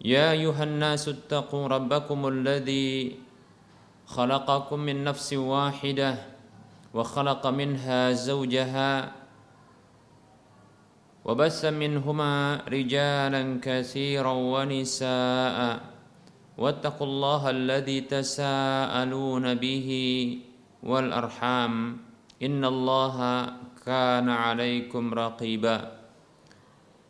يا أيها الناس اتقوا ربكم الذي خلقكم من نفس واحدة وخلق منها زوجها وبث منهما رجالا كثيرا ونساء واتقوا الله الذي تساءلون به والأرحام إن الله كان عليكم رقيبا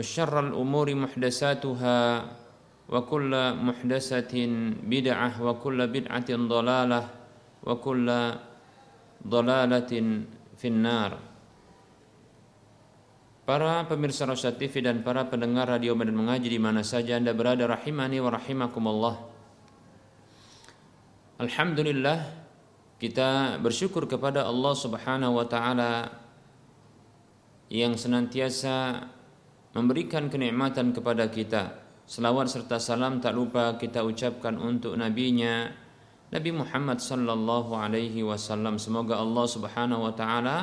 وشر الأمور محدثاتها وكل محدثة بدعة وكل بدعة ضلالة وكل ضلالة في النار Para pemirsa Rosyad TV dan para pendengar radio Medan Mengaji di mana saja Anda berada rahimani wa rahimakumullah. Alhamdulillah kita bersyukur kepada Allah Subhanahu wa taala yang senantiasa memberikan kenikmatan kepada kita. Selawat serta salam tak lupa kita ucapkan untuk nabinya Nabi Muhammad sallallahu alaihi wasallam. Semoga Allah Subhanahu wa taala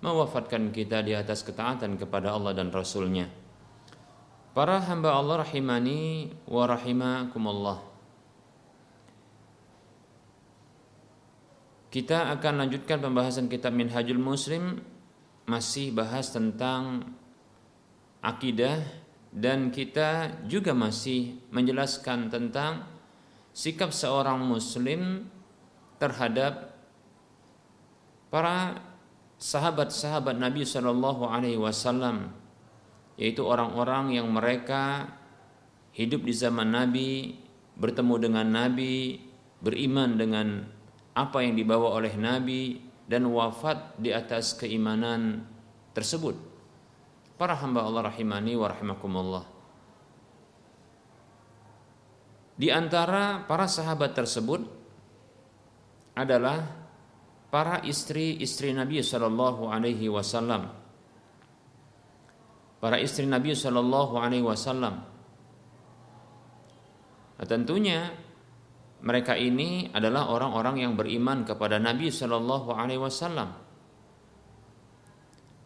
mewafatkan kita di atas ketaatan kepada Allah dan Rasulnya. Para hamba Allah rahimani wa rahimakumullah. Kita akan lanjutkan pembahasan kitab Minhajul Muslim masih bahas tentang akidah dan kita juga masih menjelaskan tentang sikap seorang muslim terhadap para sahabat-sahabat Nabi Shallallahu Alaihi Wasallam yaitu orang-orang yang mereka hidup di zaman Nabi bertemu dengan Nabi beriman dengan apa yang dibawa oleh Nabi dan wafat di atas keimanan tersebut para hamba Allah rahimani wa rahimakumullah di antara para sahabat tersebut adalah para istri-istri Nabi Shallallahu Alaihi Wasallam. Para istri Nabi Shallallahu Alaihi Wasallam. Nah, tentunya mereka ini adalah orang-orang yang beriman kepada Nabi Shallallahu Alaihi Wasallam.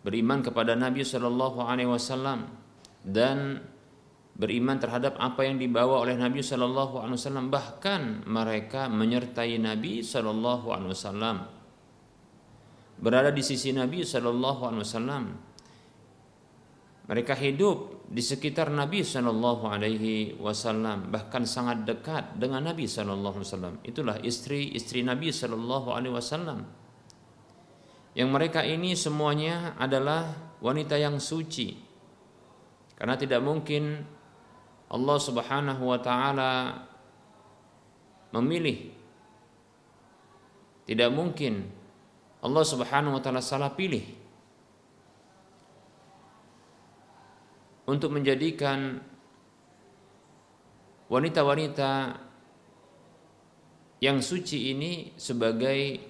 Beriman kepada Nabi Shallallahu Alaihi Wasallam dan beriman terhadap apa yang dibawa oleh Nabi Shallallahu Alaihi Wasallam bahkan mereka menyertai Nabi Shallallahu Alaihi Wasallam berada di sisi Nabi Shallallahu Alaihi Wasallam. Mereka hidup di sekitar Nabi Shallallahu Alaihi Wasallam, bahkan sangat dekat dengan Nabi Shallallahu Alaihi Wasallam. Itulah istri-istri Nabi Shallallahu Alaihi Wasallam. Yang mereka ini semuanya adalah wanita yang suci, karena tidak mungkin Allah Subhanahu Wa Taala memilih, tidak mungkin Allah Subhanahu wa taala salah pilih. Untuk menjadikan wanita-wanita yang suci ini sebagai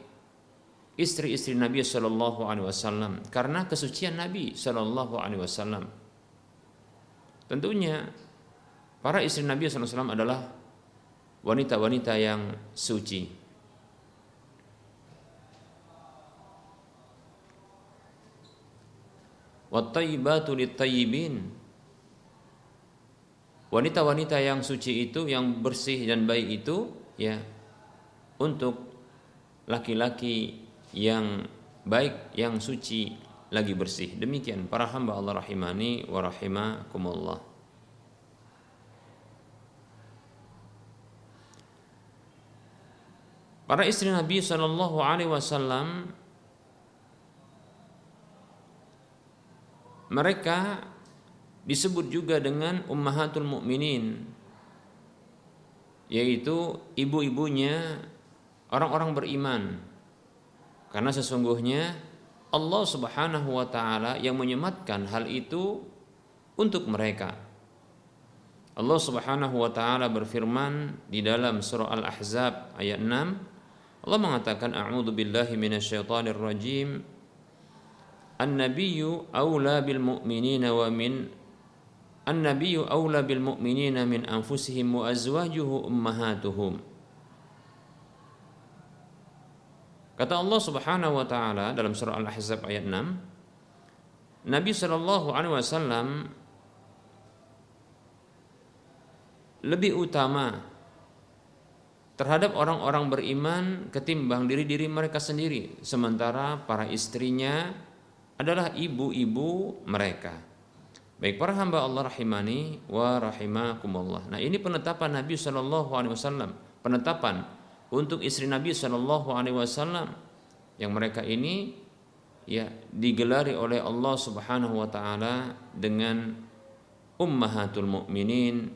istri-istri Nabi Shallallahu Alaihi Wasallam karena kesucian Nabi Shallallahu Alaihi Wasallam. Tentunya para istri Nabi Shallallahu Alaihi Wasallam adalah wanita-wanita yang suci. Wattaibatu litayyibin Wanita-wanita yang suci itu, yang bersih dan baik itu, ya, untuk laki-laki yang baik, yang suci lagi bersih. Demikian para hamba Allah rahimani wa rahimakumullah. Para istri Nabi Shallallahu Alaihi Wasallam mereka disebut juga dengan ummahatul mukminin yaitu ibu-ibunya orang-orang beriman karena sesungguhnya Allah Subhanahu wa taala yang menyematkan hal itu untuk mereka. Allah Subhanahu wa taala berfirman di dalam surah Al-Ahzab ayat 6 Allah mengatakan a'udzu billahi minasyaitonir rajim. An-nabiyyu aula bil mu'minina wa min An-nabiyyu aula bil mu'minina min anfusihim wa azwajuhu ummahatuhum Kata Allah Subhanahu wa taala dalam surah Al-Ahzab ayat 6 Nabi sallallahu alaihi wasallam lebih utama terhadap orang-orang beriman ketimbang diri-diri mereka sendiri sementara para istrinya adalah ibu-ibu mereka. Baik para hamba Allah rahimani wa rahimakumullah. Nah ini penetapan Nabi Shallallahu alaihi wasallam penetapan untuk istri Nabi Shallallahu alaihi wasallam yang mereka ini ya digelari oleh Allah Subhanahu wa taala dengan ummahatul mukminin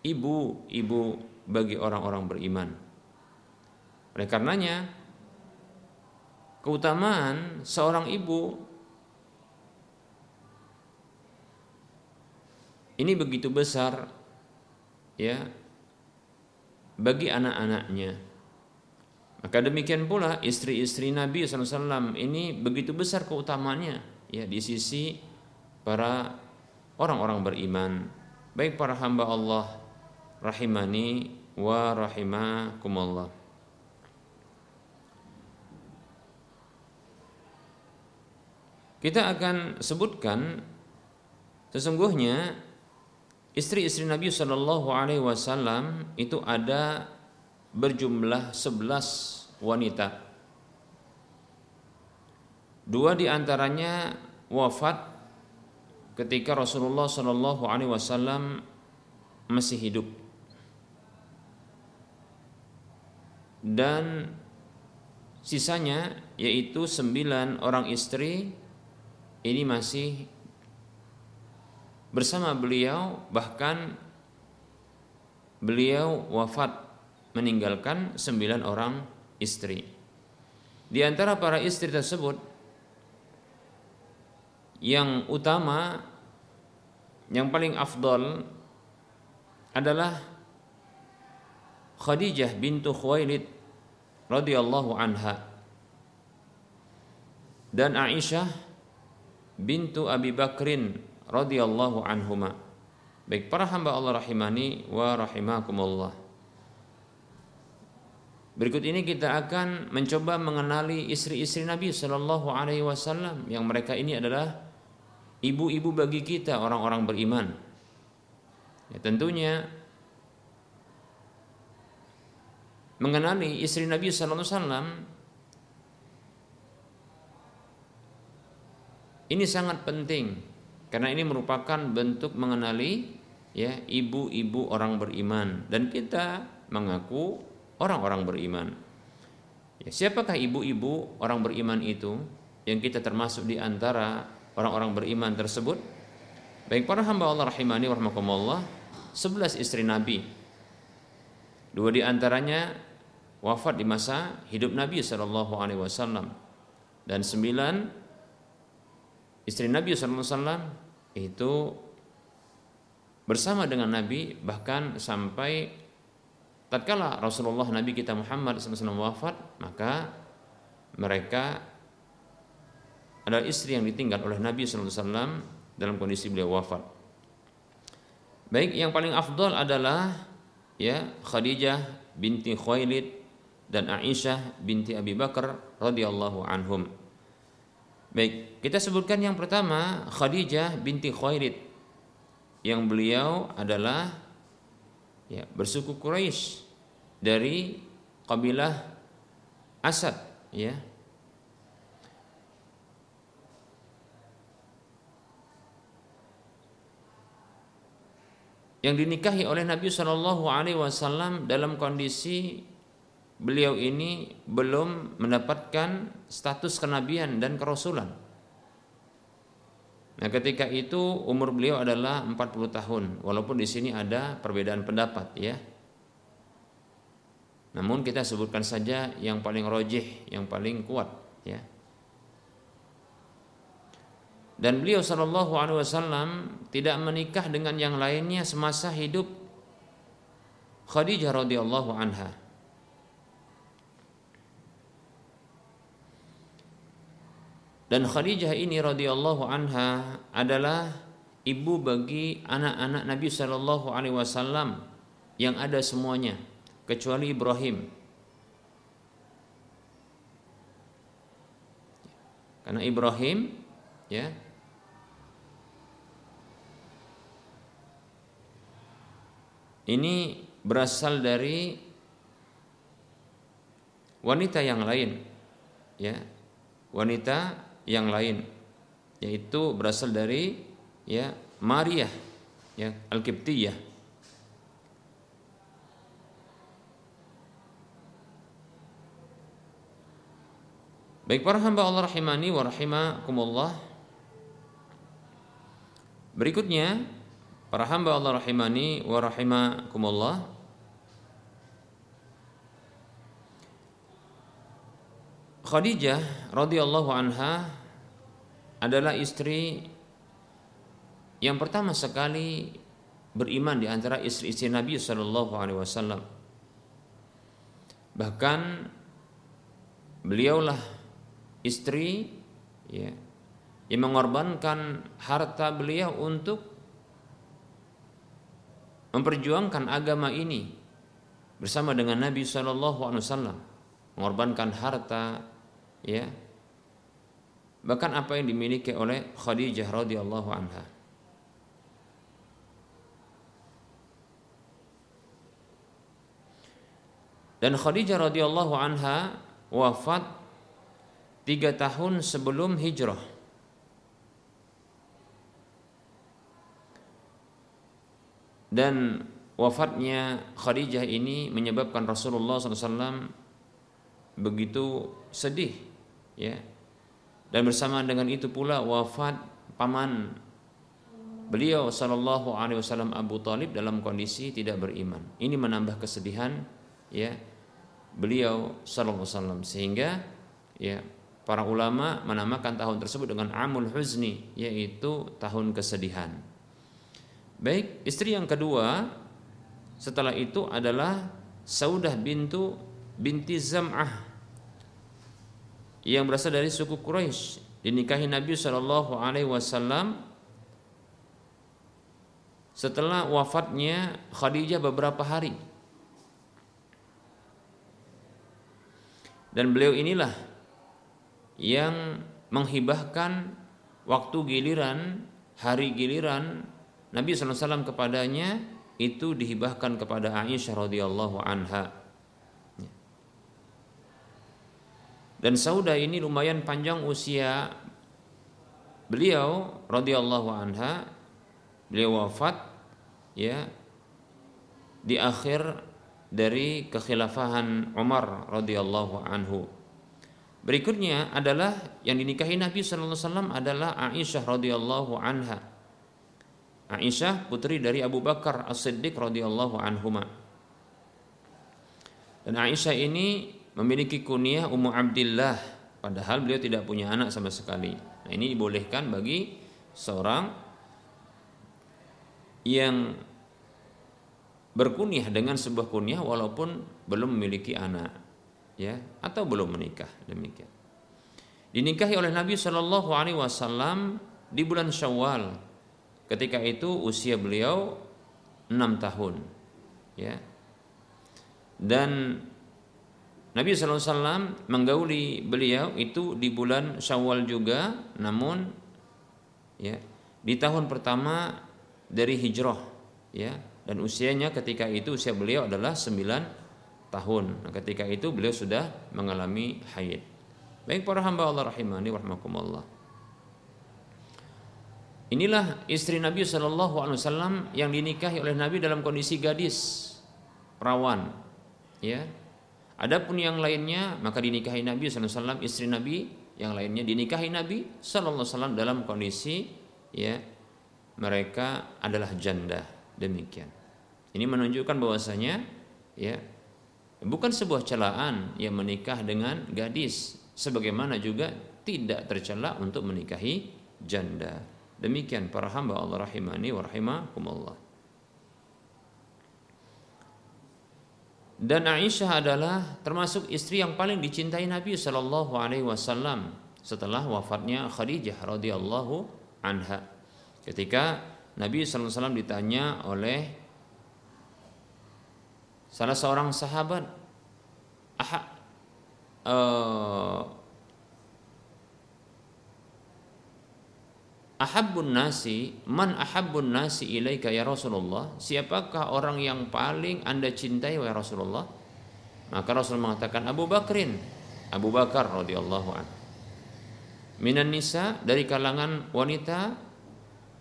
ibu-ibu bagi orang-orang beriman. Oleh karenanya, keutamaan seorang ibu ini begitu besar ya bagi anak-anaknya. Maka demikian pula istri-istri Nabi SAW ini begitu besar keutamaannya ya di sisi para orang-orang beriman, baik para hamba Allah rahimani wa rahimakumullah. Kita akan sebutkan sesungguhnya istri-istri Nabi Shallallahu Alaihi Wasallam itu ada berjumlah 11 wanita. Dua di antaranya wafat ketika Rasulullah Shallallahu Alaihi Wasallam masih hidup. dan sisanya yaitu sembilan orang istri ini masih bersama beliau bahkan beliau wafat meninggalkan sembilan orang istri. Di antara para istri tersebut yang utama yang paling afdol adalah Khadijah bintu Khuwailid radhiyallahu anha dan Aisyah bintu Abi Bakrin radhiyallahu anhuma. Baik para hamba Allah rahimani wa rahimakumullah. Berikut ini kita akan mencoba mengenali istri-istri Nabi Shallallahu Alaihi Wasallam yang mereka ini adalah ibu-ibu bagi kita orang-orang beriman. Ya, tentunya mengenali istri Nabi Sallallahu Alaihi Wasallam ini sangat penting karena ini merupakan bentuk mengenali ya ibu-ibu orang beriman dan kita mengaku orang-orang beriman. Ya, siapakah ibu-ibu orang beriman itu yang kita termasuk di antara orang-orang beriman tersebut? Baik para hamba Allah rahimani warahmatullah, 11 istri Nabi. Dua di antaranya wafat di masa hidup Nabi Shallallahu Alaihi Wasallam dan sembilan istri Nabi Shallallahu Alaihi Wasallam itu bersama dengan Nabi bahkan sampai tatkala Rasulullah Nabi kita Muhammad SAW wafat maka mereka adalah istri yang ditinggal oleh Nabi SAW dalam kondisi beliau wafat. Baik, yang paling afdol adalah ya Khadijah binti Khuwailid dan Aisyah binti Abi Bakar radhiyallahu anhum. Baik, kita sebutkan yang pertama Khadijah binti Khuwailid yang beliau adalah ya, bersuku Quraisy dari kabilah Asad ya yang dinikahi oleh Nabi Shallallahu Alaihi Wasallam dalam kondisi beliau ini belum mendapatkan status kenabian dan kerasulan. Nah, ketika itu umur beliau adalah 40 tahun, walaupun di sini ada perbedaan pendapat ya. Namun kita sebutkan saja yang paling rojih, yang paling kuat ya. Dan beliau Shallallahu Alaihi Wasallam tidak menikah dengan yang lainnya semasa hidup Khadijah radhiyallahu anha. Dan Khadijah ini radhiyallahu anha adalah ibu bagi anak-anak Nabi Shallallahu Alaihi Wasallam yang ada semuanya kecuali Ibrahim. Karena Ibrahim ya ini berasal dari wanita yang lain ya wanita yang lain yaitu berasal dari ya Maria ya Al-Qibtiyah Baik para hamba Allah rahimani wa rahimakumullah Berikutnya Para hamba Allah rahimani wa rahimakumullah Khadijah radhiyallahu anha adalah istri yang pertama sekali beriman di antara istri-istri Nabi Shallallahu Alaihi Wasallam. Bahkan beliaulah istri ya, yang mengorbankan harta beliau untuk memperjuangkan agama ini bersama dengan Nabi Shallallahu Alaihi Wasallam mengorbankan harta ya bahkan apa yang dimiliki oleh Khadijah radhiyallahu anha. Dan Khadijah radhiyallahu anha wafat tiga tahun sebelum hijrah. Dan wafatnya Khadijah ini menyebabkan Rasulullah SAW begitu sedih ya. Dan bersamaan dengan itu pula wafat paman beliau Shallallahu Alaihi Wasallam Abu Talib dalam kondisi tidak beriman. Ini menambah kesedihan ya beliau Shallallahu Alaihi Wasallam. Sehingga ya para ulama menamakan tahun tersebut dengan Amul Huzni yaitu tahun kesedihan. Baik, istri yang kedua setelah itu adalah Saudah bintu binti Zam'ah yang berasal dari suku Quraisy dinikahi Nabi Shallallahu Alaihi Wasallam setelah wafatnya Khadijah beberapa hari. Dan beliau inilah yang menghibahkan waktu giliran hari giliran Nabi SAW kepadanya itu dihibahkan kepada Aisyah radhiyallahu anha. Dan Sauda ini lumayan panjang usia beliau radhiyallahu anha. Beliau wafat ya di akhir dari kekhilafahan Umar radhiyallahu anhu. Berikutnya adalah yang dinikahi Nabi sallallahu alaihi wasallam adalah Aisyah radhiyallahu anha. Aisyah putri dari Abu Bakar As-Siddiq radhiyallahu anhuma. Dan Aisyah ini memiliki kunyah Ummu Abdillah padahal beliau tidak punya anak sama sekali. Nah, ini dibolehkan bagi seorang yang berkunyah dengan sebuah kunyah walaupun belum memiliki anak ya atau belum menikah demikian. Dinikahi oleh Nabi Shallallahu alaihi wasallam di bulan Syawal Ketika itu usia beliau enam tahun, ya. Dan Nabi SAW menggauli beliau itu di bulan Syawal juga, namun ya di tahun pertama dari hijrah, ya dan usianya ketika itu usia beliau adalah 9 tahun. Nah, ketika itu beliau sudah mengalami haid. Baik para hamba Allah rahimani warahmatullah. Inilah istri Nabi Shallallahu Alaihi Wasallam yang dinikahi oleh Nabi dalam kondisi gadis, perawan, ya Adapun yang lainnya maka dinikahi Nabi SAW istri Nabi yang lainnya dinikahi Nabi SAW dalam kondisi ya mereka adalah janda demikian. Ini menunjukkan bahwasanya ya bukan sebuah celaan yang menikah dengan gadis sebagaimana juga tidak tercela untuk menikahi janda. Demikian para hamba Allah rahimani wa rahimakumullah. Dan Aisyah adalah termasuk istri yang paling dicintai Nabi Wasallam setelah wafatnya Khadijah radhiyallahu anha. Ketika Nabi Wasallam ditanya oleh salah seorang sahabat, aha, uh, Ahabbun nasi, man ahabbun nasi ilaika ya Rasulullah? Siapakah orang yang paling Anda cintai wahai Rasulullah? Maka Rasul mengatakan Abu Bakrin, Abu Bakar radhiyallahu an. Minan nisa dari kalangan wanita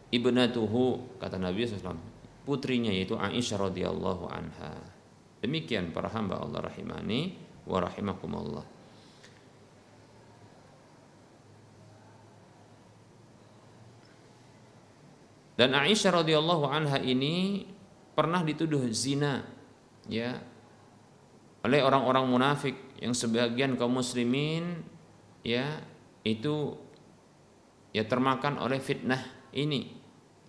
ibnatuhu kata Nabi SAW putrinya yaitu Aisyah radhiyallahu anha. Demikian para hamba Allah rahimani wa rahimakumullah. Dan Aisyah radhiyallahu anha ini pernah dituduh zina ya oleh orang-orang munafik yang sebagian kaum muslimin ya itu ya termakan oleh fitnah ini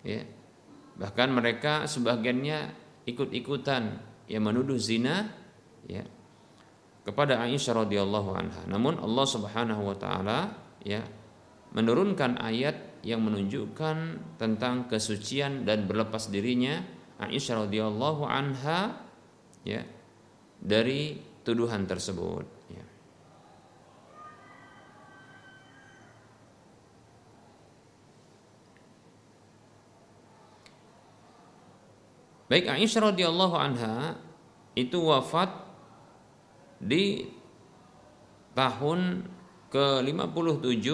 ya bahkan mereka sebagiannya ikut-ikutan yang menuduh zina ya kepada Aisyah radhiyallahu anha. Namun Allah Subhanahu wa taala ya menurunkan ayat yang menunjukkan tentang kesucian dan berlepas dirinya Aisyah radhiyallahu anha ya dari tuduhan tersebut ya. Baik Aisyah radhiyallahu anha itu wafat di tahun ke-57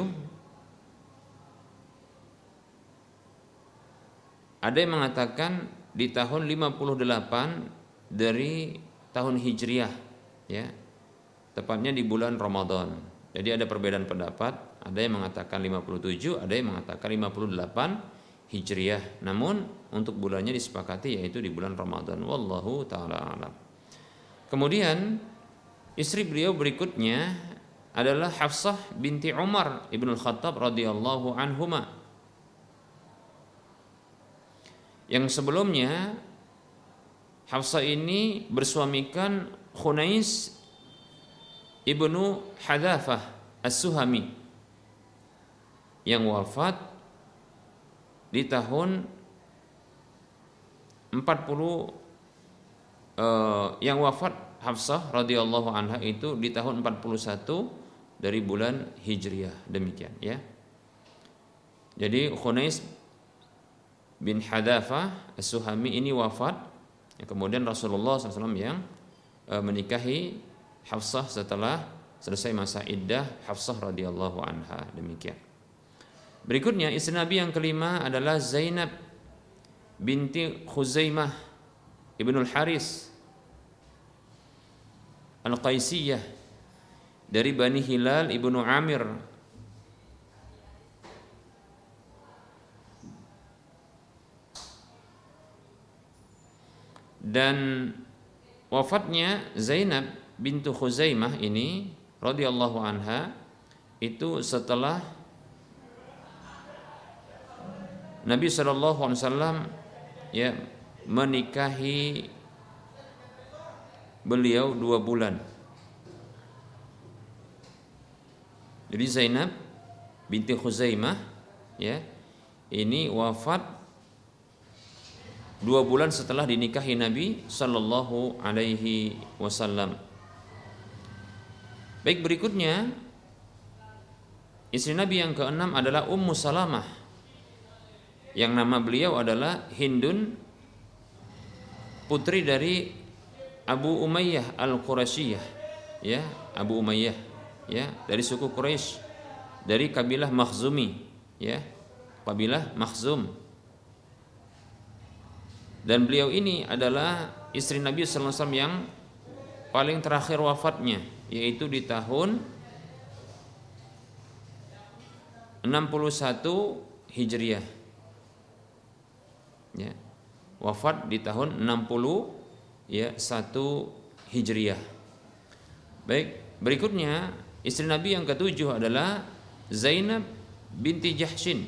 Ada yang mengatakan di tahun 58 dari tahun Hijriah ya. Tepatnya di bulan Ramadan. Jadi ada perbedaan pendapat, ada yang mengatakan 57, ada yang mengatakan 58 Hijriah. Namun untuk bulannya disepakati yaitu di bulan Ramadan. Wallahu taala alam. Kemudian istri beliau berikutnya adalah Hafsah binti Umar ibnu Khattab radhiyallahu anhuma Yang sebelumnya Hafsah ini bersuamikan Khunais ibnu Hadafah As-Suhami yang wafat di tahun 40 eh, yang wafat Hafsah radhiyallahu anha itu di tahun 41 dari bulan Hijriah. Demikian ya. Jadi Khunais bin Hadafa As-Suhami ini wafat. Ya, kemudian Rasulullah SAW yang e, menikahi Hafsah setelah selesai masa iddah Hafsah radhiyallahu anha. Demikian berikutnya istri Nabi yang kelima adalah Zainab binti Khuzaimah ibnul Haris Al-Qaisiyah dari Bani Hilal ibnu Amir. Dan wafatnya Zainab bintu Khuzaimah ini radhiyallahu anha itu setelah Nabi Wasallam ya menikahi beliau dua bulan. Jadi Zainab binti Khuzaimah ya ini wafat dua bulan setelah dinikahi Nabi Shallallahu Alaihi Wasallam. Baik berikutnya istri Nabi yang keenam adalah Ummu Salamah yang nama beliau adalah Hindun putri dari Abu Umayyah Al-Qurasiyah ya Abu Umayyah ya dari suku Quraisy dari kabilah Makhzumi ya kabilah Makhzum dan beliau ini adalah istri Nabi wasallam yang paling terakhir wafatnya yaitu di tahun 61 Hijriah. Ya. Wafat di tahun 60 ya 1 Hijriah. Baik, berikutnya istri Nabi yang ketujuh adalah Zainab binti Jahshin.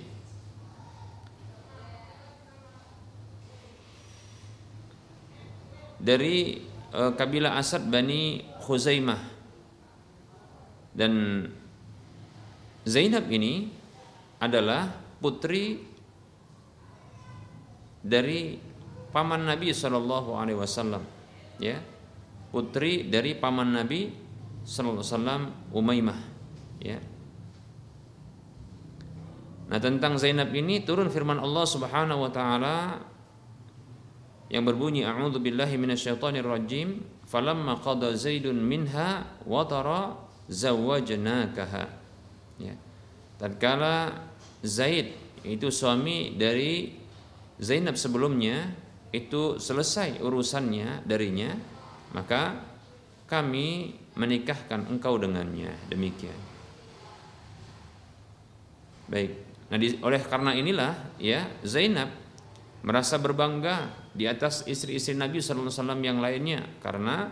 Dari uh, kabilah Asad Bani Khuzaimah. Dan Zainab ini adalah putri dari paman Nabi Shallallahu Alaihi Wasallam, ya, putri dari paman Nabi Shallallahu Alaihi Wasallam Umaymah, ya. Nah tentang Zainab ini turun firman Allah Subhanahu Wa Taala yang berbunyi A'udzu billahi minasyaitonir rajim falamma qada Zaidun minha wa tara zawwajnakaha. Ya. Tatkala Zaid itu suami dari Zainab sebelumnya itu selesai urusannya darinya maka kami menikahkan engkau dengannya. Demikian. Baik. Nah di, oleh karena inilah ya Zainab merasa berbangga di atas istri-istri Nabi Sallallahu Alaihi Wasallam yang lainnya karena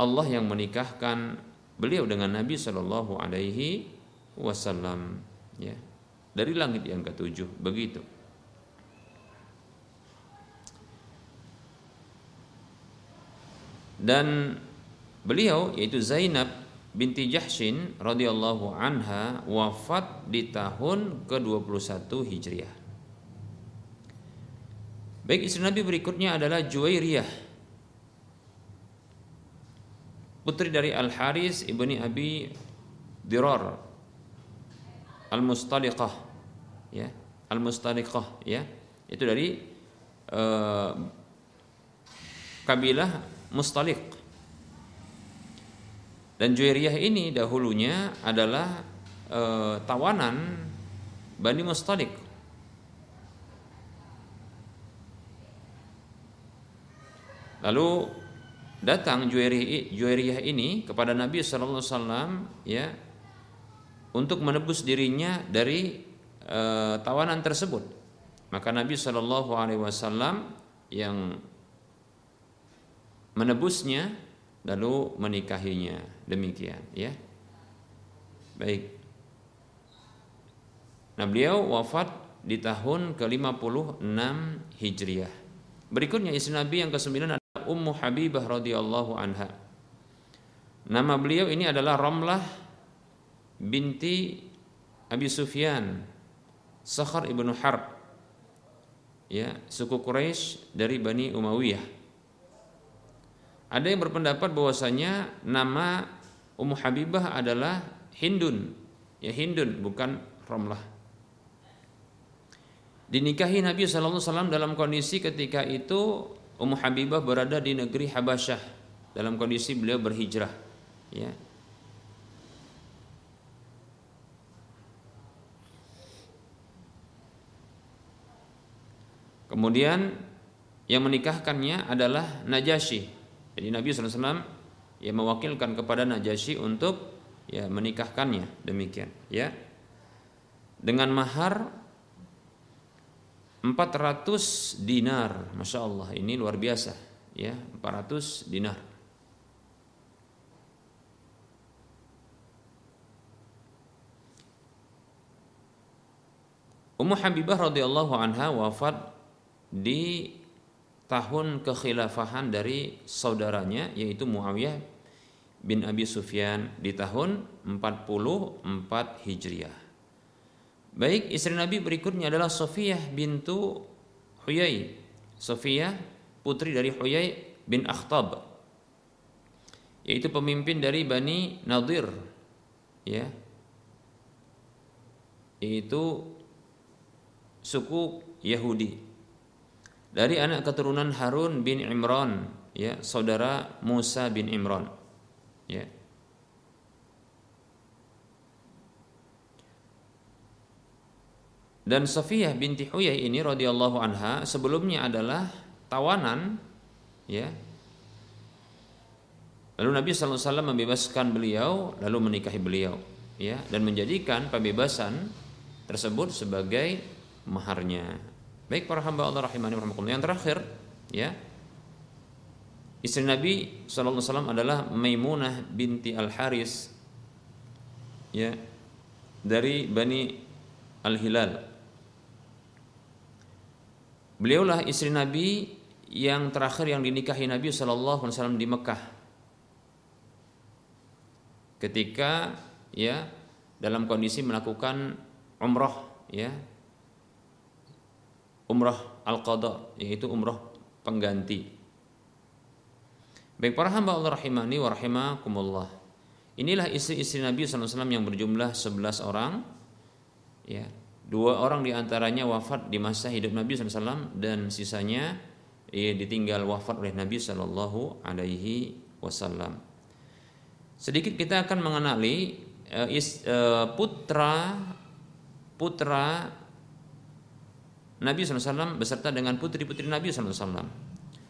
Allah yang menikahkan beliau dengan Nabi Shallallahu Alaihi Wasallam ya. Dari langit yang ketujuh begitu dan beliau yaitu Zainab binti Jahshin radhiyallahu anha wafat di tahun ke-21 Hijriah. Baik istri Nabi berikutnya adalah Juwairiyah putri dari Al Haris ibni Abi Dirar al-mustaliqah ya al-mustaliqah ya itu dari uh, kabilah Mustaliq dan Juwairiyah ini dahulunya adalah uh, tawanan Bani Mustaliq lalu datang Juwairiyah ini kepada Nabi sallallahu alaihi wasallam ya untuk menebus dirinya dari e, tawanan tersebut. Maka Nabi Shallallahu Alaihi Wasallam yang menebusnya lalu menikahinya demikian ya. Baik. Nah beliau wafat di tahun ke-56 Hijriah. Berikutnya istri Nabi yang ke-9 adalah Ummu Habibah radhiyallahu anha. Nama beliau ini adalah Ramlah binti Abi Sufyan Sakhar ibnu Harb ya suku Quraisy dari Bani Umayyah ada yang berpendapat bahwasanya nama Ummu Habibah adalah Hindun. Ya Hindun bukan Romlah. Dinikahi Nabi SAW dalam kondisi ketika itu Ummu Habibah berada di negeri Habasyah. Dalam kondisi beliau berhijrah ya. Kemudian yang menikahkannya adalah Najasyi. Jadi Nabi SAW ya mewakilkan kepada Najasyi untuk ya menikahkannya demikian ya. Dengan mahar 400 dinar, masya Allah ini luar biasa ya 400 dinar. Ummu Habibah radhiyallahu anha wafat di tahun kekhilafahan dari saudaranya yaitu Muawiyah bin Abi Sufyan di tahun 44 Hijriah. Baik, istri Nabi berikutnya adalah Sofiyah bintu Huyai. Sofiyah putri dari Huyai bin Akhtab. yaitu pemimpin dari Bani Nadir ya yaitu suku Yahudi dari anak keturunan Harun bin Imran ya saudara Musa bin Imran ya Dan Safiyah binti Huyai ini radhiyallahu anha sebelumnya adalah tawanan ya. Lalu Nabi SAW membebaskan beliau lalu menikahi beliau ya dan menjadikan pembebasan tersebut sebagai maharnya. Baik para hamba Allah rahimani rahimakumullah. Yang terakhir ya istri Nabi SAW adalah Maimunah binti Al Haris ya dari Bani Al Hilal Beliaulah istri Nabi yang terakhir yang dinikahi Nabi Wasallam di Mekah. Ketika ya dalam kondisi melakukan umroh ya umroh al qadha yaitu umroh pengganti. Baik para hamba Allah rahimani wa rahimakumullah. Inilah istri-istri Nabi SAW yang berjumlah 11 orang ya Dua orang di antaranya wafat di masa hidup Nabi SAW dan sisanya ia ditinggal wafat oleh Nabi Shallallahu Alaihi Wasallam. Sedikit kita akan mengenali uh, is, uh, putra putra Nabi SAW beserta dengan putri-putri Nabi SAW.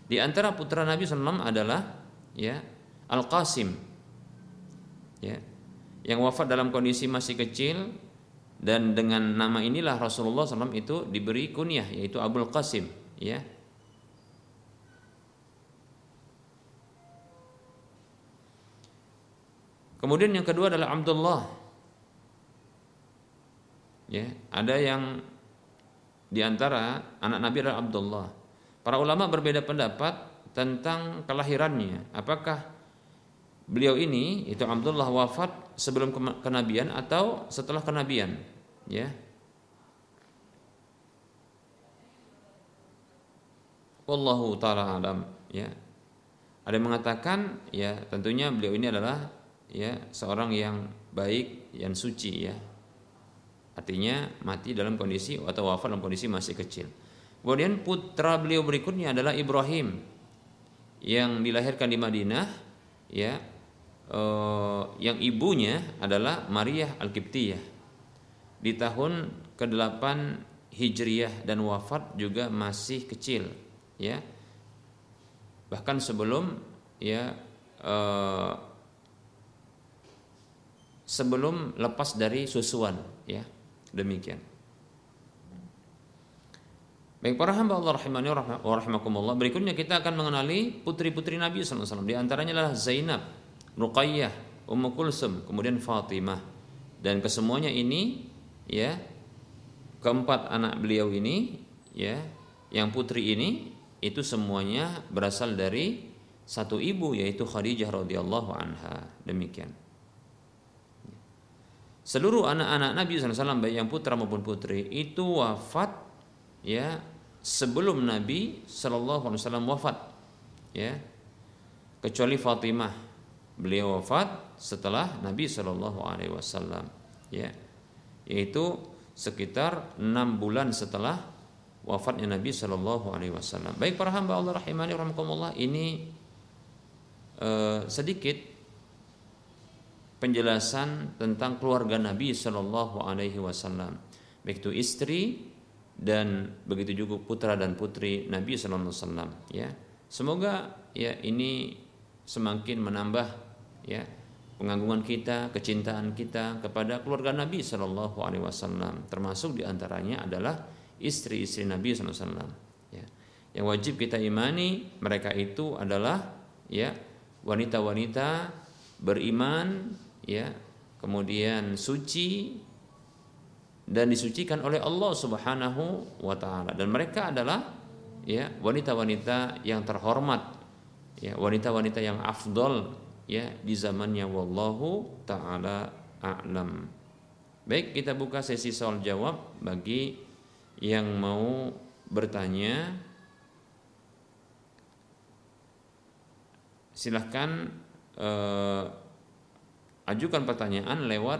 Di antara putra Nabi SAW adalah ya Al Qasim, ya, yang wafat dalam kondisi masih kecil dan dengan nama inilah Rasulullah SAW itu diberi kunyah yaitu Abul Qasim ya Kemudian yang kedua adalah Abdullah. Ya, ada yang di antara anak Nabi adalah Abdullah. Para ulama berbeda pendapat tentang kelahirannya. Apakah beliau ini itu Abdullah wafat sebelum kenabian atau setelah kenabian? Ya. Wallahu taala alam. Ya. Ada yang mengatakan ya tentunya beliau ini adalah ya seorang yang baik yang suci ya artinya mati dalam kondisi atau wafat dalam kondisi masih kecil. Kemudian putra beliau berikutnya adalah Ibrahim yang dilahirkan di Madinah ya uh, yang ibunya adalah Maria Al-Qibtiyah di tahun ke-8 Hijriyah dan wafat juga masih kecil ya. Bahkan sebelum ya uh, sebelum lepas dari susuan ya demikian Baik para hamba Allah rahimani wa rahimakumullah Berikutnya kita akan mengenali putri-putri Nabi SAW Di antaranya adalah Zainab Ruqayyah, Ummu Kulsum, kemudian Fatimah. Dan kesemuanya ini ya keempat anak beliau ini ya yang putri ini itu semuanya berasal dari satu ibu yaitu Khadijah radhiyallahu anha. Demikian. Seluruh anak-anak Nabi SAW baik yang putra maupun putri itu wafat ya sebelum Nabi SAW wafat ya. Kecuali Fatimah. Beliau wafat setelah Nabi Shallallahu Alaihi Wasallam ya. Yaitu sekitar enam bulan setelah wafatnya Nabi Shallallahu Alaihi Wasallam. Baik para hamba Allah rahimani rahmatullah ini eh, sedikit penjelasan tentang keluarga Nabi Shallallahu Alaihi Wasallam baik itu istri dan begitu juga putra dan putri Nabi Shallallahu Alaihi Wasallam ya semoga ya ini semakin menambah ya pengagungan kita, kecintaan kita kepada keluarga Nabi Shallallahu Alaihi Wasallam, termasuk di antaranya adalah istri-istri Nabi Shallallahu Alaihi Wasallam. Ya. Yang wajib kita imani mereka itu adalah ya wanita-wanita beriman, ya kemudian suci dan disucikan oleh Allah Subhanahu wa taala dan mereka adalah ya wanita-wanita yang terhormat ya wanita-wanita yang afdol ya di zamannya wallahu taala a'lam. Baik, kita buka sesi soal jawab bagi yang mau bertanya. Silahkan uh, ajukan pertanyaan lewat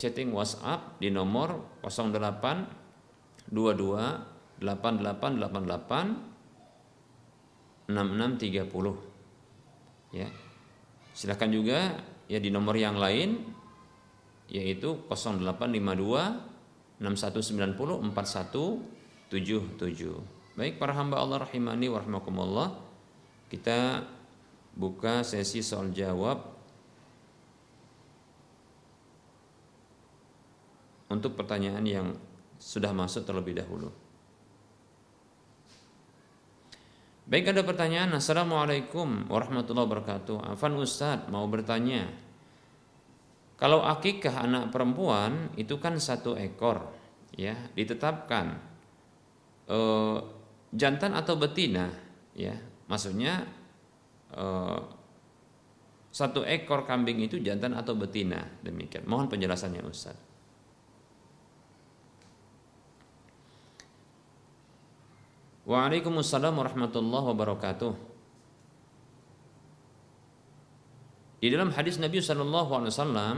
chatting WhatsApp di nomor 08 22 8888 6630 ya. Silahkan juga ya di nomor yang lain yaitu 0852 6190 4177 baik para hamba Allah rahimani warahmatullah kita buka sesi soal jawab untuk pertanyaan yang sudah masuk terlebih dahulu. Baik ada pertanyaan. Assalamualaikum warahmatullahi wabarakatuh. Afan Ustadz mau bertanya. Kalau akikah anak perempuan itu kan satu ekor ya ditetapkan. E, jantan atau betina ya. Maksudnya e, satu ekor kambing itu jantan atau betina. Demikian. Mohon penjelasannya Ustadz Waalaikumsalam warahmatullahi wabarakatuh. Di dalam hadis Nabi Shallallahu Alaihi Wasallam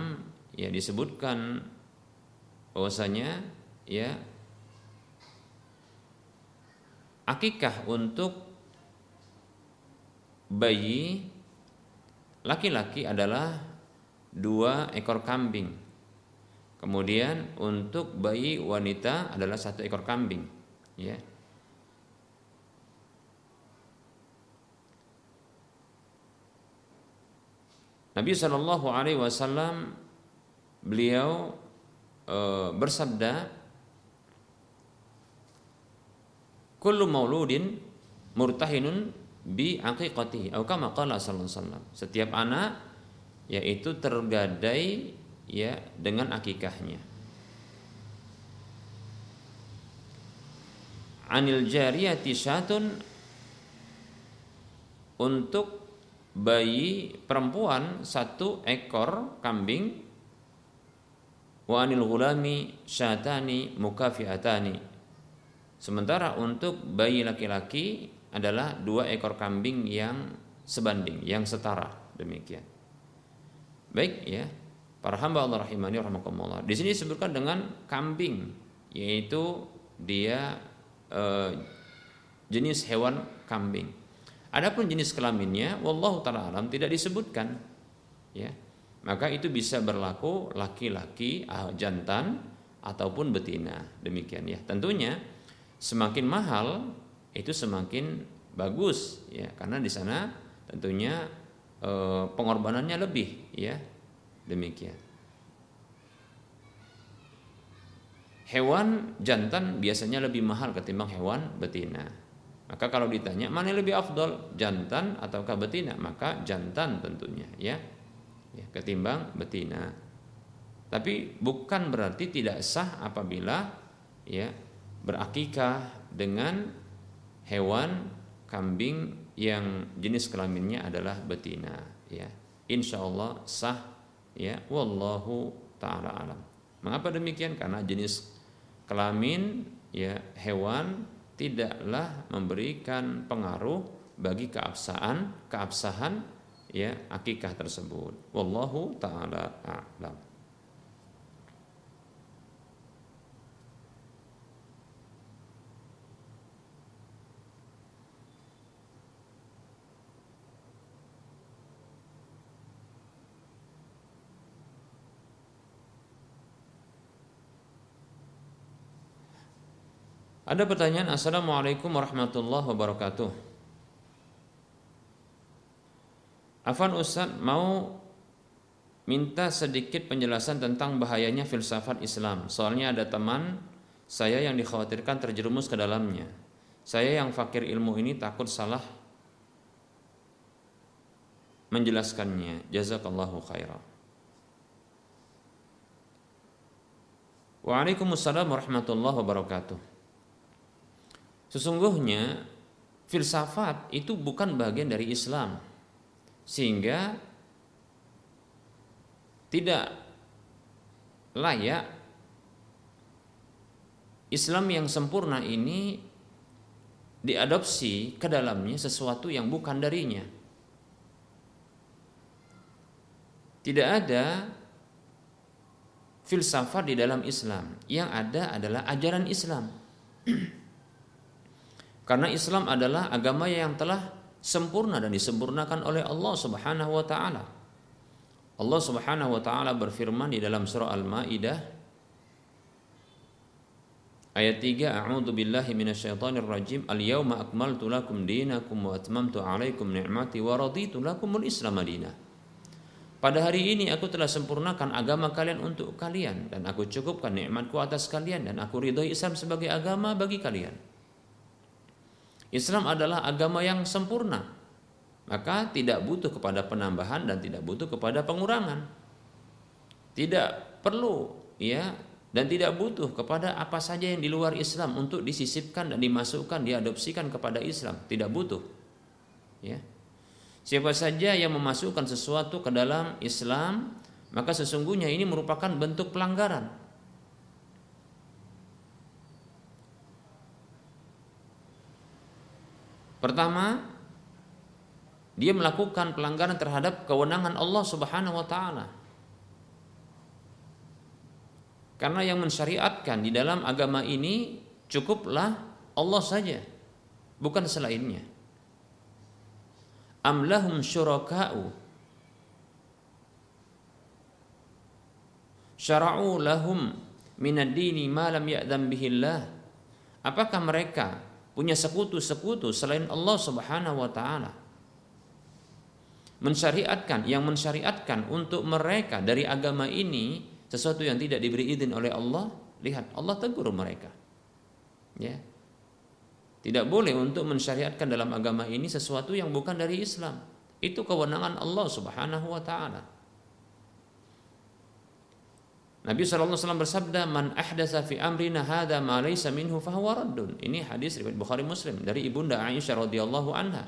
ya disebutkan bahwasanya ya akikah untuk bayi laki-laki adalah dua ekor kambing. Kemudian untuk bayi wanita adalah satu ekor kambing. Ya. Nabi Shallallahu Alaihi Wasallam beliau e, bersabda, "Kullu mauludin murtahinun bi aqiqatihi." Atau kama qala alaihi wasallam. Setiap anak yaitu tergadai ya dengan akikahnya. Anil jariyati syatun untuk bayi perempuan satu ekor kambing. Wa anil gulami syatani mukafiatani. Sementara untuk bayi laki-laki adalah dua ekor kambing yang sebanding yang setara. Demikian. Baik ya. Para hamba Allah rahimani rahimakumullah. Di sini disebutkan dengan kambing yaitu dia eh, jenis hewan kambing Adapun jenis kelaminnya, wallahu taala alam tidak disebutkan. Ya. Maka itu bisa berlaku laki-laki, ah, jantan ataupun betina. Demikian ya. Tentunya semakin mahal itu semakin bagus ya karena di sana tentunya e, pengorbanannya lebih ya. Demikian. Hewan jantan biasanya lebih mahal ketimbang hewan betina. Maka kalau ditanya mana lebih afdol, jantan ataukah betina? Maka jantan tentunya ya. ya ketimbang betina. Tapi bukan berarti tidak sah apabila ya berakikah dengan hewan kambing yang jenis kelaminnya adalah betina ya. Insya Allah sah ya wallahu taala alam. Mengapa demikian? Karena jenis kelamin ya hewan tidaklah memberikan pengaruh bagi keabsahan keabsahan ya akikah tersebut. Wallahu taala a'lam. Ada pertanyaan Assalamualaikum warahmatullahi wabarakatuh. Afan Ustaz mau minta sedikit penjelasan tentang bahayanya filsafat Islam. Soalnya ada teman saya yang dikhawatirkan terjerumus ke dalamnya. Saya yang fakir ilmu ini takut salah menjelaskannya. Jazakallahu khairan. Waalaikumsalam warahmatullahi wabarakatuh Sesungguhnya filsafat itu bukan bagian dari Islam. Sehingga tidak layak Islam yang sempurna ini diadopsi ke dalamnya sesuatu yang bukan darinya. Tidak ada filsafat di dalam Islam. Yang ada adalah ajaran Islam. Karena Islam adalah agama yang telah sempurna dan disempurnakan oleh Allah Subhanahu wa taala. Allah Subhanahu wa taala berfirman di dalam surah Al-Maidah ayat 3 A'udzu billahi minasyaitonir rajim Al-yauma akmaltu lakum dinakum wa atmamtu 'alaikum ni'mati wa raditu lakumul Islam. Pada hari ini aku telah sempurnakan agama kalian untuk kalian dan aku cukupkan nikmatku atas kalian dan aku ridhoi Islam sebagai agama bagi kalian. Islam adalah agama yang sempurna. Maka tidak butuh kepada penambahan dan tidak butuh kepada pengurangan. Tidak perlu ya dan tidak butuh kepada apa saja yang di luar Islam untuk disisipkan dan dimasukkan, diadopsikan kepada Islam. Tidak butuh. Ya. Siapa saja yang memasukkan sesuatu ke dalam Islam, maka sesungguhnya ini merupakan bentuk pelanggaran. Pertama, dia melakukan pelanggaran terhadap kewenangan Allah Subhanahu wa taala. Karena yang mensyariatkan di dalam agama ini cukuplah Allah saja, bukan selainnya. Amlahum syuraka'u syara'u lahum minad dini ma lam ya'dam bihillah. Apakah mereka punya sekutu-sekutu selain Allah Subhanahu wa taala. Mensyariatkan yang mensyariatkan untuk mereka dari agama ini sesuatu yang tidak diberi izin oleh Allah, lihat Allah tegur mereka. Ya. Tidak boleh untuk mensyariatkan dalam agama ini sesuatu yang bukan dari Islam. Itu kewenangan Allah Subhanahu wa taala. Nabi SAW bersabda, "Man ahdasa fi amrina hadza ma laysa minhu fahuwa raddun." Ini hadis riwayat Bukhari Muslim dari Ibunda Aisyah radhiyallahu anha.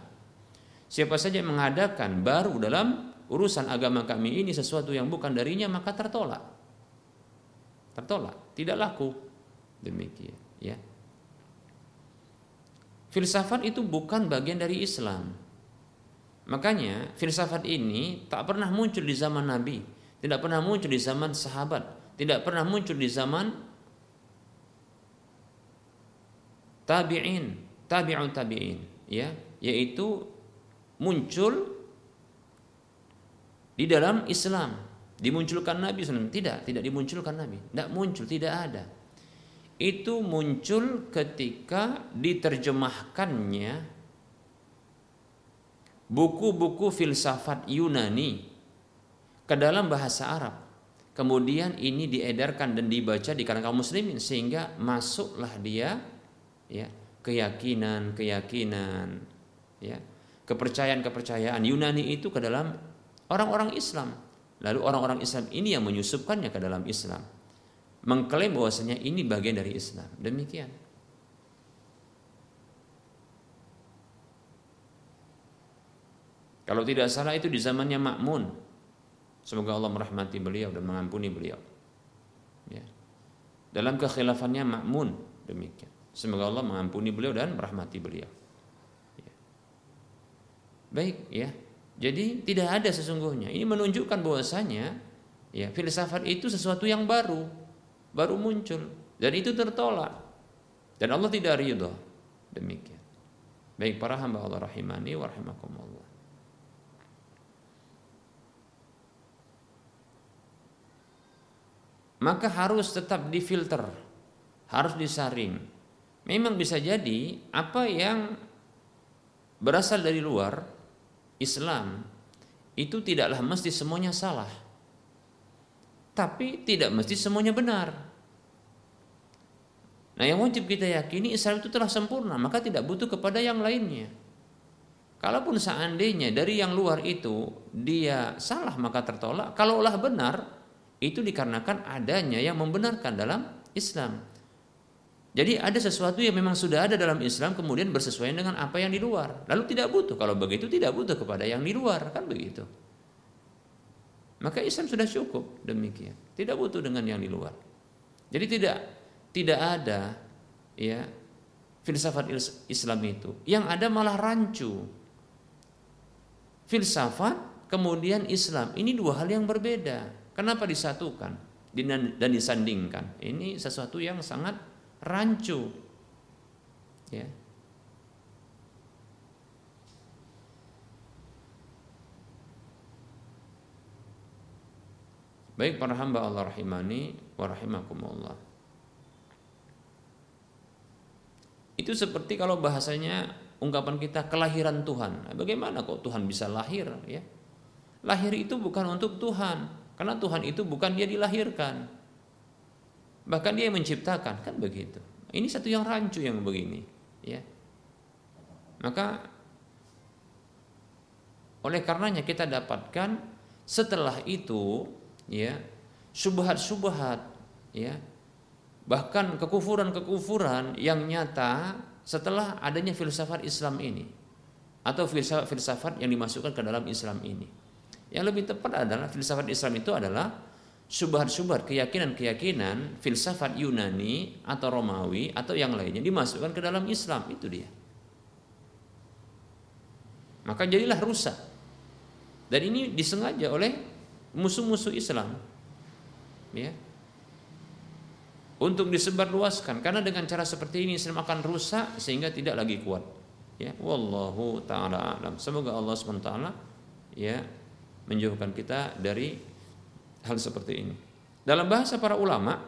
Siapa saja yang mengadakan baru dalam urusan agama kami ini sesuatu yang bukan darinya maka tertolak. Tertolak, tidak laku. Demikian, ya. Filsafat itu bukan bagian dari Islam. Makanya filsafat ini tak pernah muncul di zaman Nabi, tidak pernah muncul di zaman sahabat, tidak pernah muncul di zaman tabi'in, tabi'un tabi'in, ya, yaitu muncul di dalam Islam. Dimunculkan Nabi SAW. Tidak, tidak dimunculkan Nabi. Tidak muncul, tidak ada. Itu muncul ketika diterjemahkannya buku-buku filsafat Yunani ke dalam bahasa Arab. Kemudian ini diedarkan dan dibaca di kalangan kaum muslimin sehingga masuklah dia ya keyakinan-keyakinan ya kepercayaan-kepercayaan Yunani itu ke dalam orang-orang Islam. Lalu orang-orang Islam ini yang menyusupkannya ke dalam Islam. Mengklaim bahwasanya ini bagian dari Islam. Demikian. Kalau tidak salah itu di zamannya Makmun Semoga Allah merahmati beliau dan mengampuni beliau. Ya. Dalam kekhilafannya makmun demikian. Semoga Allah mengampuni beliau dan merahmati beliau. Ya. Baik ya. Jadi tidak ada sesungguhnya. Ini menunjukkan bahwasanya ya filsafat itu sesuatu yang baru, baru muncul dan itu tertolak. Dan Allah tidak ridho. Demikian. Baik para hamba Allah rahimani wa rahimakumullah. Maka harus tetap difilter, harus disaring. Memang bisa jadi apa yang berasal dari luar Islam itu tidaklah mesti semuanya salah. Tapi tidak mesti semuanya benar. Nah, yang wajib kita yakini Islam itu telah sempurna, maka tidak butuh kepada yang lainnya. Kalaupun seandainya dari yang luar itu dia salah maka tertolak, kalaulah benar itu dikarenakan adanya yang membenarkan dalam Islam. Jadi ada sesuatu yang memang sudah ada dalam Islam kemudian bersesuaian dengan apa yang di luar. Lalu tidak butuh kalau begitu tidak butuh kepada yang di luar kan begitu. Maka Islam sudah cukup demikian. Tidak butuh dengan yang di luar. Jadi tidak tidak ada ya filsafat Islam itu. Yang ada malah rancu. Filsafat kemudian Islam. Ini dua hal yang berbeda. Kenapa disatukan dan disandingkan? Ini sesuatu yang sangat rancu. Ya. Baik para hamba Allah rahimani wa rahimakumullah. Itu seperti kalau bahasanya ungkapan kita kelahiran Tuhan. Bagaimana kok Tuhan bisa lahir ya? Lahir itu bukan untuk Tuhan, karena Tuhan itu bukan dia dilahirkan. Bahkan dia yang menciptakan, kan begitu. Ini satu yang rancu yang begini, ya. Maka oleh karenanya kita dapatkan setelah itu ya subhat-subhat ya bahkan kekufuran-kekufuran yang nyata setelah adanya filsafat Islam ini atau filsafat-filsafat yang dimasukkan ke dalam Islam ini. Yang lebih tepat adalah filsafat Islam itu adalah subhat-subhat keyakinan-keyakinan filsafat Yunani atau Romawi atau yang lainnya dimasukkan ke dalam Islam itu dia. Maka jadilah rusak. Dan ini disengaja oleh musuh-musuh Islam. Ya, untuk disebarluaskan karena dengan cara seperti ini Islam akan rusak sehingga tidak lagi kuat ya wallahu taala alam semoga Allah swt ya menjauhkan kita dari hal seperti ini. Dalam bahasa para ulama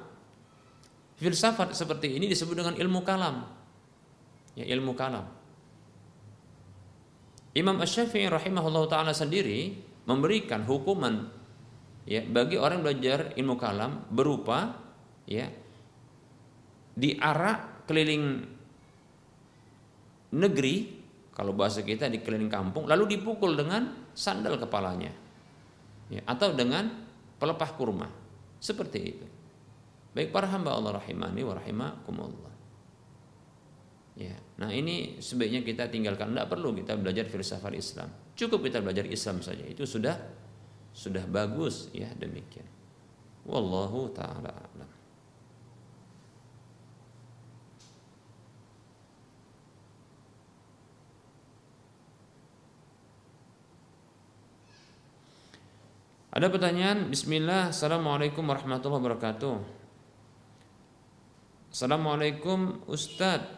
filsafat seperti ini disebut dengan ilmu kalam. Ya ilmu kalam. Imam Ash-Syafi'i rahimahullah taala sendiri memberikan hukuman ya bagi orang belajar ilmu kalam berupa ya diarak keliling negeri kalau bahasa kita di keliling kampung lalu dipukul dengan sandal kepalanya ya, atau dengan pelepah kurma. Seperti itu. Baik para hamba Allah rahimani wa rahimakumullah. Ya nah ini sebaiknya kita tinggalkan. Tidak perlu kita belajar filsafat Islam. Cukup kita belajar Islam saja. Itu sudah sudah bagus. Ya demikian. Wallahu taala Ada pertanyaan, Bismillah, Assalamualaikum warahmatullahi wabarakatuh. Assalamualaikum Ustadz,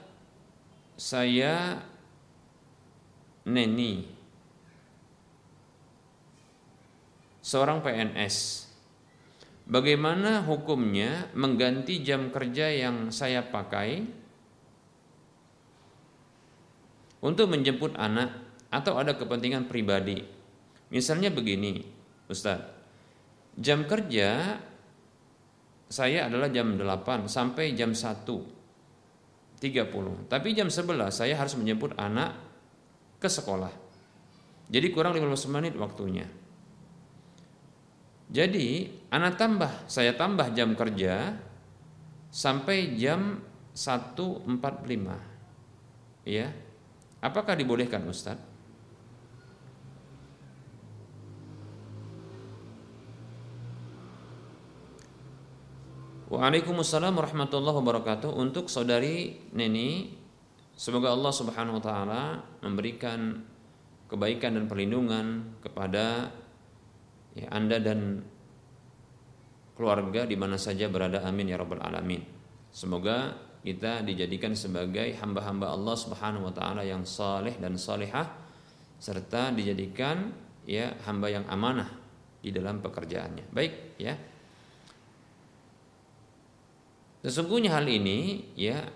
saya Neni, seorang PNS. Bagaimana hukumnya mengganti jam kerja yang saya pakai untuk menjemput anak atau ada kepentingan pribadi? Misalnya begini, Ustaz, jam kerja saya adalah jam 8 sampai jam 1 30. Tapi jam 11 saya harus menjemput anak ke sekolah. Jadi kurang 15 menit waktunya. Jadi anak tambah, saya tambah jam kerja sampai jam 1.45. Ya. Apakah dibolehkan Ustadz? Waalaikumsalam warahmatullahi wabarakatuh untuk saudari Neni semoga Allah Subhanahu wa taala memberikan kebaikan dan perlindungan kepada ya Anda dan keluarga di mana saja berada amin ya rabbal alamin. Semoga kita dijadikan sebagai hamba-hamba Allah Subhanahu wa taala yang saleh dan salihah serta dijadikan ya hamba yang amanah di dalam pekerjaannya. Baik ya. Sesungguhnya hal ini ya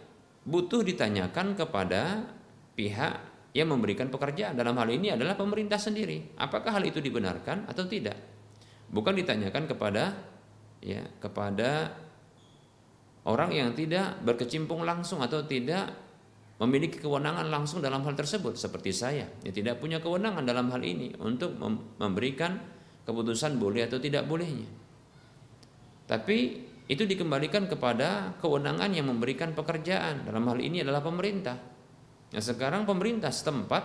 butuh ditanyakan kepada pihak yang memberikan pekerjaan. Dalam hal ini adalah pemerintah sendiri. Apakah hal itu dibenarkan atau tidak? Bukan ditanyakan kepada ya kepada orang yang tidak berkecimpung langsung atau tidak memiliki kewenangan langsung dalam hal tersebut seperti saya yang tidak punya kewenangan dalam hal ini untuk memberikan keputusan boleh atau tidak bolehnya. Tapi itu dikembalikan kepada kewenangan yang memberikan pekerjaan dalam hal ini adalah pemerintah. Nah, sekarang pemerintah setempat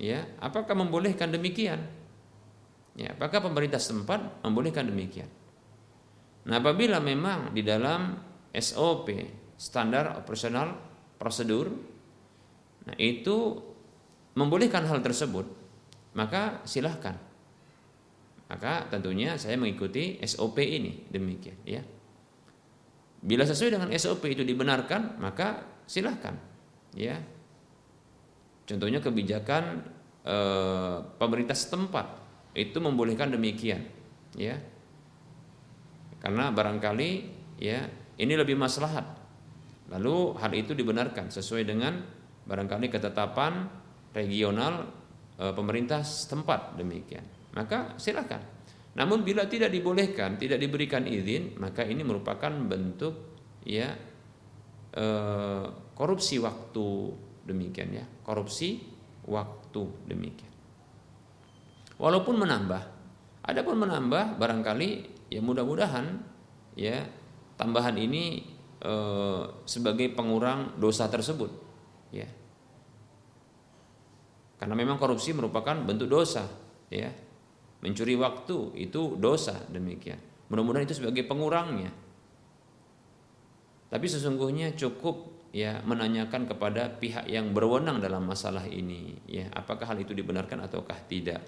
ya, apakah membolehkan demikian? Ya, apakah pemerintah setempat membolehkan demikian? Nah, apabila memang di dalam SOP standar operasional prosedur nah itu membolehkan hal tersebut, maka silahkan maka tentunya saya mengikuti SOP ini demikian ya. Bila sesuai dengan SOP itu dibenarkan, maka silahkan ya. Contohnya kebijakan e, pemerintah setempat itu membolehkan demikian ya. Karena barangkali ya ini lebih maslahat. Lalu hal itu dibenarkan sesuai dengan barangkali ketetapan regional e, pemerintah setempat demikian maka silakan. Namun bila tidak dibolehkan, tidak diberikan izin, maka ini merupakan bentuk ya e, korupsi waktu demikian ya, korupsi waktu demikian. Walaupun menambah, adapun menambah barangkali ya mudah-mudahan ya tambahan ini e, sebagai pengurang dosa tersebut ya. Karena memang korupsi merupakan bentuk dosa ya Mencuri waktu itu dosa demikian. Mudah-mudahan itu sebagai pengurangnya. Tapi sesungguhnya cukup ya menanyakan kepada pihak yang berwenang dalam masalah ini ya apakah hal itu dibenarkan ataukah tidak.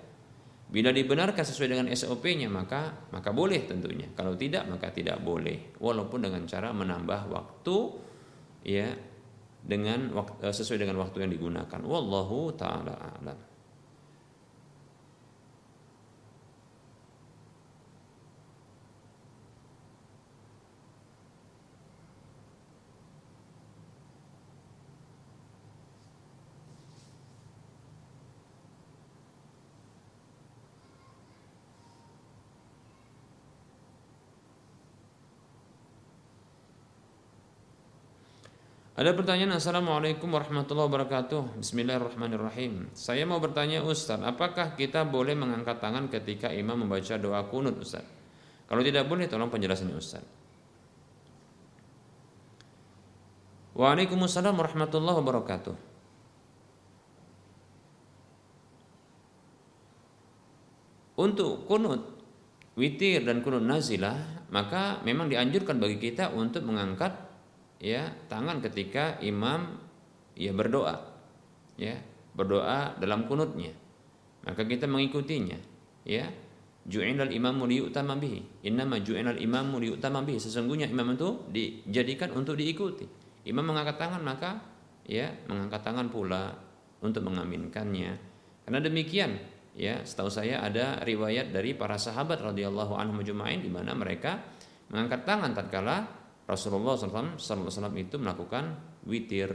Bila dibenarkan sesuai dengan SOP-nya maka maka boleh tentunya. Kalau tidak maka tidak boleh. Walaupun dengan cara menambah waktu ya dengan sesuai dengan waktu yang digunakan. Wallahu taala a'lam. Ada pertanyaan Assalamualaikum warahmatullahi wabarakatuh. Bismillahirrahmanirrahim. Saya mau bertanya Ustaz Apakah kita boleh mengangkat tangan ketika imam membaca doa kunut Ustaz? Kalau tidak boleh tolong penjelasannya Ustaz. Waalaikumsalam warahmatullahi wabarakatuh. Untuk kunut witir dan kunut nazilah maka memang dianjurkan bagi kita untuk mengangkat ya tangan ketika imam ya berdoa ya berdoa dalam kunutnya. Maka kita mengikutinya ya. Ju'ilal imamu liyu'tama bihi. Innama ju'ilal imamu liyu'tama bihi. Sesungguhnya imam itu dijadikan untuk diikuti. Imam mengangkat tangan maka ya mengangkat tangan pula untuk mengaminkannya. Karena demikian ya setahu saya ada riwayat dari para sahabat radhiyallahu anhum di mana mereka mengangkat tangan tatkala Rasulullah SAW, itu melakukan witir,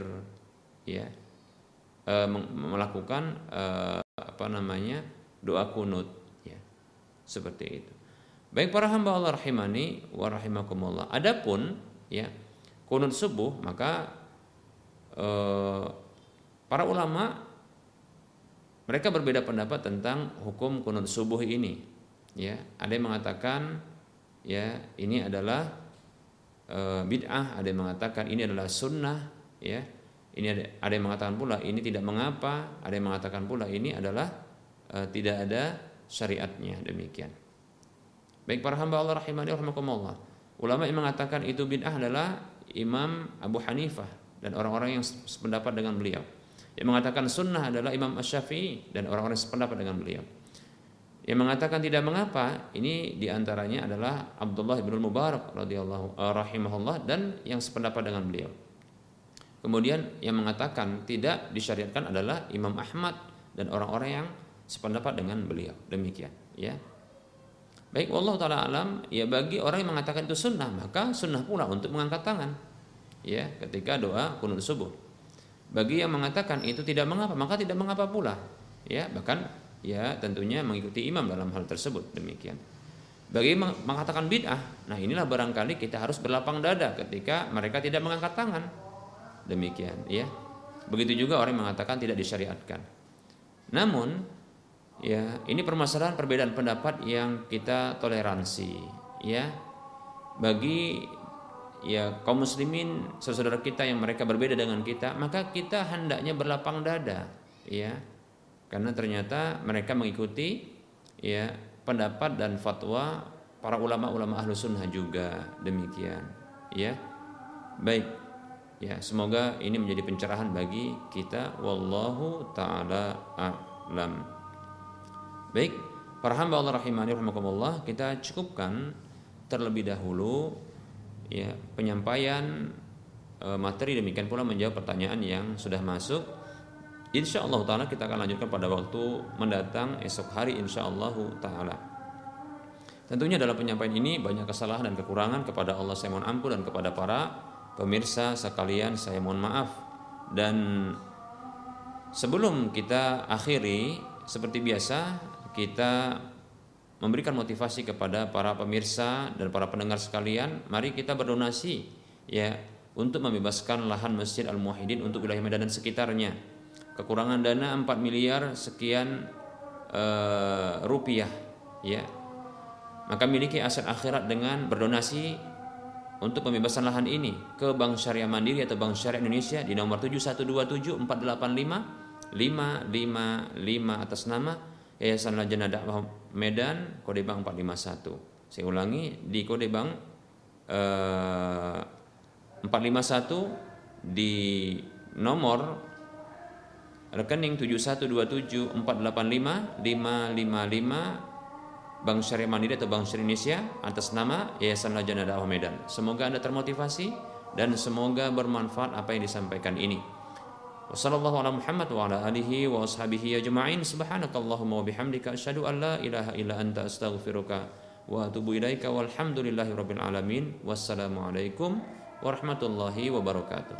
ya, e, melakukan e, apa namanya doa kunut, ya, seperti itu. Baik para hamba Allah rahimani wa rahimakumullah. Adapun ya kunut subuh maka e, para ulama mereka berbeda pendapat tentang hukum kunut subuh ini. Ya, ada yang mengatakan ya ini adalah bid'ah, ada yang mengatakan ini adalah sunnah, ya. Ini ada, ada yang mengatakan pula ini tidak mengapa, ada yang mengatakan pula ini adalah e, tidak ada syariatnya demikian. Baik para hamba Allah rahimani rahimakumullah. Ulama yang mengatakan itu bid'ah adalah Imam Abu Hanifah dan orang-orang yang sependapat dengan beliau. Yang mengatakan sunnah adalah Imam Asy-Syafi'i dan orang-orang yang sependapat dengan beliau. Yang mengatakan tidak mengapa ini di antaranya adalah Abdullah bin Mubarak radhiyallahu uh, rahimahullah dan yang sependapat dengan beliau. Kemudian yang mengatakan tidak disyariatkan adalah Imam Ahmad dan orang-orang yang sependapat dengan beliau. Demikian, ya. Baik, Allah taala alam, ya bagi orang yang mengatakan itu sunnah, maka sunnah pula untuk mengangkat tangan. Ya, ketika doa kunut subuh. Bagi yang mengatakan itu tidak mengapa, maka tidak mengapa pula. Ya, bahkan ya tentunya mengikuti imam dalam hal tersebut demikian. Bagi mengatakan bid'ah, nah inilah barangkali kita harus berlapang dada ketika mereka tidak mengangkat tangan. Demikian, ya. Begitu juga orang yang mengatakan tidak disyariatkan. Namun, ya, ini permasalahan perbedaan pendapat yang kita toleransi, ya. Bagi ya kaum muslimin saudara kita yang mereka berbeda dengan kita, maka kita hendaknya berlapang dada, ya karena ternyata mereka mengikuti ya pendapat dan fatwa para ulama-ulama ahlu sunnah juga demikian ya. Baik ya semoga ini menjadi pencerahan bagi kita. Wallahu taala a'lam. Baik Para hamba Allah rahimani rahimakumullah, kita cukupkan terlebih dahulu ya penyampaian e, materi. Demikian pula menjawab pertanyaan yang sudah masuk. Insya Allah taala kita akan lanjutkan pada waktu mendatang esok hari insya Allah taala. Tentunya dalam penyampaian ini banyak kesalahan dan kekurangan kepada Allah saya mohon ampun dan kepada para pemirsa sekalian saya mohon maaf dan sebelum kita akhiri seperti biasa kita memberikan motivasi kepada para pemirsa dan para pendengar sekalian, mari kita berdonasi ya untuk membebaskan lahan Masjid Al Muwahhidin untuk wilayah Medan dan sekitarnya. Kekurangan dana 4 miliar sekian uh, rupiah ya. Maka miliki aset akhirat dengan berdonasi untuk pembebasan lahan ini ke Bank Syariah Mandiri atau Bank Syariah Indonesia di nomor 7127 485 555 atas nama Yayasan Lajnah Dakwah Medan kode bank 451. Saya ulangi di kode bank eh, 451 di nomor rekening 7127 485 555 Bank Syariah Mandiri atau Bank Syariah Indonesia atas nama Yayasan Lajana Dakwah Medan. Semoga Anda termotivasi dan semoga bermanfaat apa yang disampaikan ini. Wassalamualaikum warahmatullahi wabarakatuh. Wassalamualaikum warahmatullahi wabarakatuh.